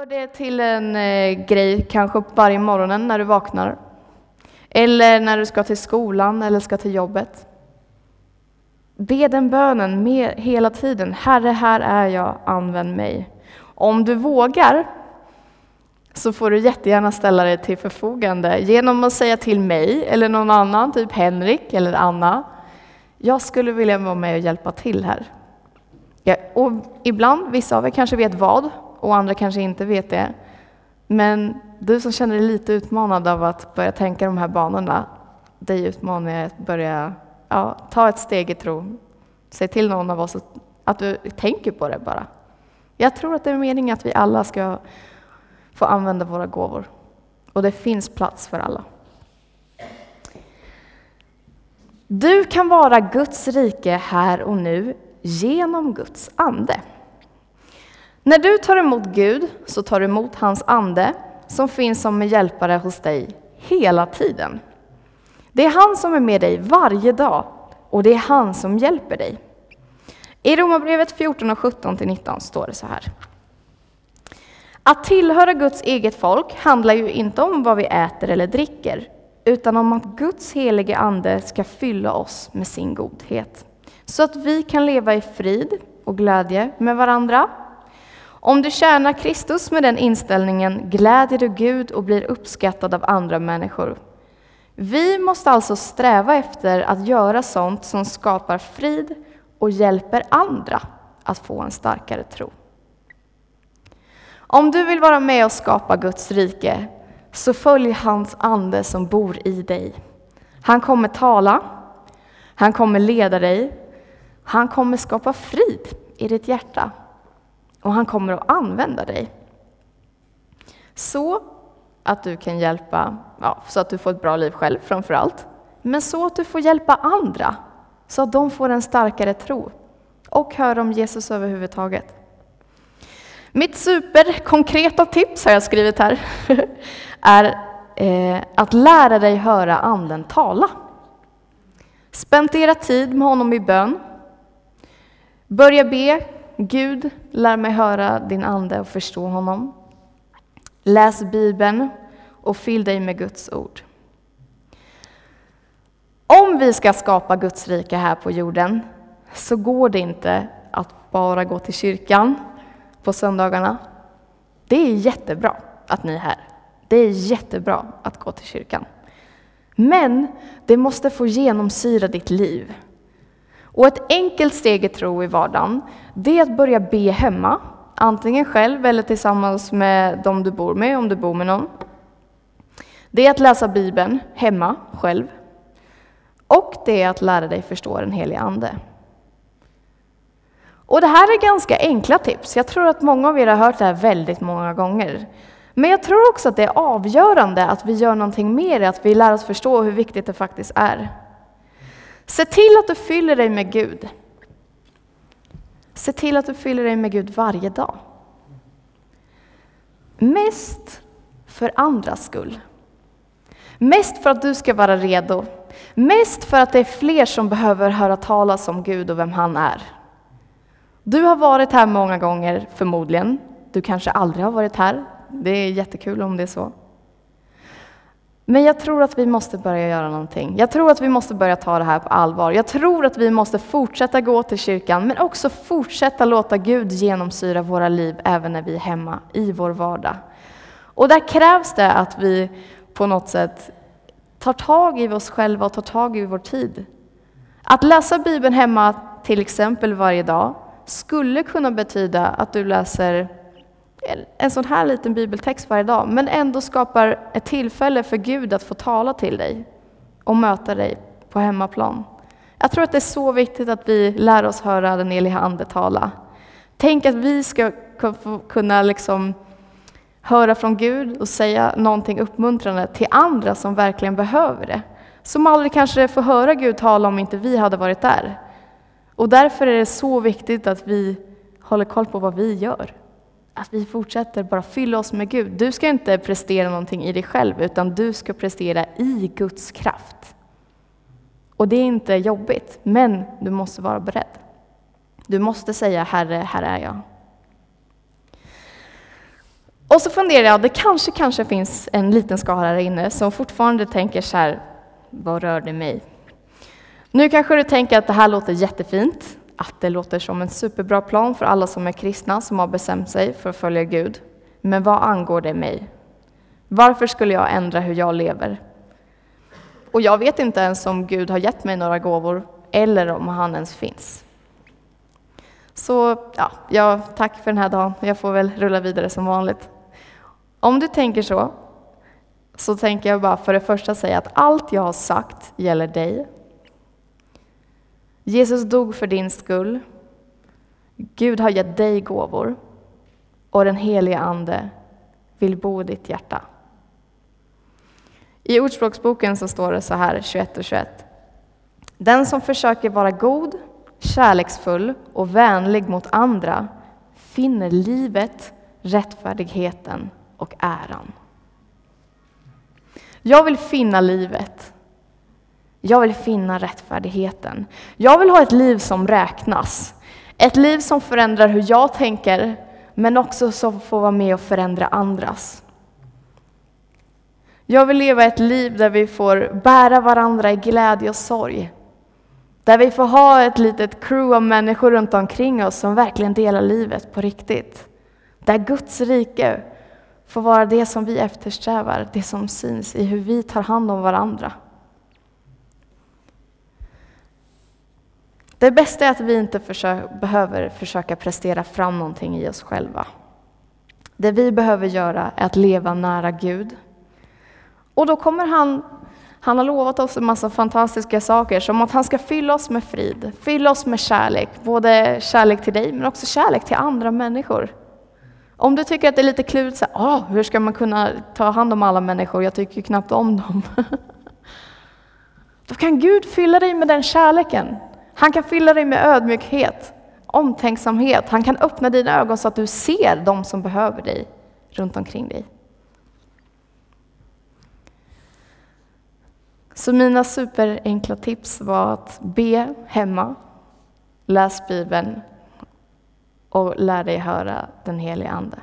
Gör det till en eh, grej, kanske varje morgon när du vaknar. Eller när du ska till skolan eller ska till jobbet. Be den bönen med hela tiden. Herre, här är jag, använd mig. Om du vågar så får du jättegärna ställa dig till förfogande genom att säga till mig eller någon annan, typ Henrik eller Anna. Jag skulle vilja vara med och hjälpa till här. Ja, och ibland, vissa av er kanske vet vad och andra kanske inte vet det. Men du som känner dig lite utmanad av att börja tänka de här banorna, dig utmanar jag att börja ja, ta ett steg i tro. Säg till någon av oss att, att du tänker på det bara. Jag tror att det är meningen att vi alla ska få använda våra gåvor. Och det finns plats för alla. Du kan vara Guds rike här och nu genom Guds ande. När du tar emot Gud så tar du emot hans ande som finns som en hjälpare hos dig hela tiden. Det är han som är med dig varje dag och det är han som hjälper dig. I Romarbrevet 14 och 17-19 står det så här. Att tillhöra Guds eget folk handlar ju inte om vad vi äter eller dricker, utan om att Guds helige Ande ska fylla oss med sin godhet, så att vi kan leva i frid och glädje med varandra. Om du tjänar Kristus med den inställningen glädjer du Gud och blir uppskattad av andra människor. Vi måste alltså sträva efter att göra sånt som skapar frid och hjälper andra att få en starkare tro. Om du vill vara med och skapa Guds rike, så följ hans ande som bor i dig. Han kommer tala, han kommer leda dig, han kommer skapa frid i ditt hjärta och han kommer att använda dig. Så att du kan hjälpa, ja, så att du får ett bra liv själv framför allt, men så att du får hjälpa andra, så att de får en starkare tro och hör om Jesus överhuvudtaget. Mitt superkonkreta tips har jag skrivit här, är eh, att lära dig höra anden tala. Spendera tid med honom i bön. Börja be Gud, lär mig höra din ande och förstå honom. Läs Bibeln och fyll dig med Guds ord. Om vi ska skapa Guds rike här på jorden så går det inte att bara gå till kyrkan på söndagarna. Det är jättebra att ni är här. Det är jättebra att gå till kyrkan. Men det måste få genomsyra ditt liv. Och ett enkelt steg i tro i vardagen, det är att börja be hemma. Antingen själv eller tillsammans med de du bor med, om du bor med någon. Det är att läsa Bibeln hemma, själv. Och det är att lära dig förstå den helige Ande. Och det här är ganska enkla tips. Jag tror att många av er har hört det här väldigt många gånger. Men jag tror också att det är avgörande att vi gör någonting mer, att vi lär oss förstå hur viktigt det faktiskt är. Se till att du fyller dig med Gud. Se till att du fyller dig med Gud varje dag. Mest för andras skull. Mest för att du ska vara redo. Mest för att det är fler som behöver höra talas om Gud och vem han är. Du har varit här många gånger förmodligen. Du kanske aldrig har varit här. Det är jättekul om det är så. Men jag tror att vi måste börja göra någonting. Jag tror att vi måste börja ta det här på allvar. Jag tror att vi måste fortsätta gå till kyrkan, men också fortsätta låta Gud genomsyra våra liv även när vi är hemma i vår vardag. Och där krävs det att vi på något sätt tar tag i oss själva och tar tag i vår tid. Att läsa Bibeln hemma till exempel varje dag skulle kunna betyda att du läser en sån här liten bibeltext varje dag, men ändå skapar ett tillfälle för Gud att få tala till dig och möta dig på hemmaplan. Jag tror att det är så viktigt att vi lär oss höra den heliga Ande tala. Tänk att vi ska kunna liksom höra från Gud och säga någonting uppmuntrande till andra som verkligen behöver det. Som aldrig kanske får höra Gud tala om inte vi hade varit där. Och därför är det så viktigt att vi håller koll på vad vi gör. Att vi fortsätter bara fylla oss med Gud. Du ska inte prestera någonting i dig själv, utan du ska prestera i Guds kraft. Och det är inte jobbigt, men du måste vara beredd. Du måste säga Herre, här är jag. Och så funderar jag, det kanske, kanske finns en liten skara här inne som fortfarande tänker så här, vad rör det mig? Nu kanske du tänker att det här låter jättefint, att det låter som en superbra plan för alla som är kristna, som har bestämt sig för att följa Gud. Men vad angår det mig? Varför skulle jag ändra hur jag lever? Och jag vet inte ens om Gud har gett mig några gåvor eller om han ens finns. Så ja, ja, tack för den här dagen. Jag får väl rulla vidare som vanligt. Om du tänker så, så tänker jag bara för det första säga att allt jag har sagt gäller dig. Jesus dog för din skull. Gud har gett dig gåvor och den helige Ande vill bo i ditt hjärta. I Ordspråksboken så står det så här 21 och 21. Den som försöker vara god, kärleksfull och vänlig mot andra finner livet, rättfärdigheten och äran. Jag vill finna livet. Jag vill finna rättfärdigheten. Jag vill ha ett liv som räknas. Ett liv som förändrar hur jag tänker, men också som får vara med och förändra andras. Jag vill leva ett liv där vi får bära varandra i glädje och sorg. Där vi får ha ett litet crew av människor runt omkring oss som verkligen delar livet på riktigt. Där Guds rike får vara det som vi eftersträvar, det som syns i hur vi tar hand om varandra. Det bästa är att vi inte försöka, behöver försöka prestera fram någonting i oss själva. Det vi behöver göra är att leva nära Gud. Och då kommer han, han har lovat oss en massa fantastiska saker, som att han ska fylla oss med frid, fylla oss med kärlek, både kärlek till dig men också kärlek till andra människor. Om du tycker att det är lite klurigt, så här, oh, hur ska man kunna ta hand om alla människor, jag tycker knappt om dem. Då kan Gud fylla dig med den kärleken. Han kan fylla dig med ödmjukhet, omtänksamhet. Han kan öppna dina ögon så att du ser de som behöver dig runt omkring dig. Så mina superenkla tips var att be hemma, läs Bibeln och lär dig höra den helige Ande.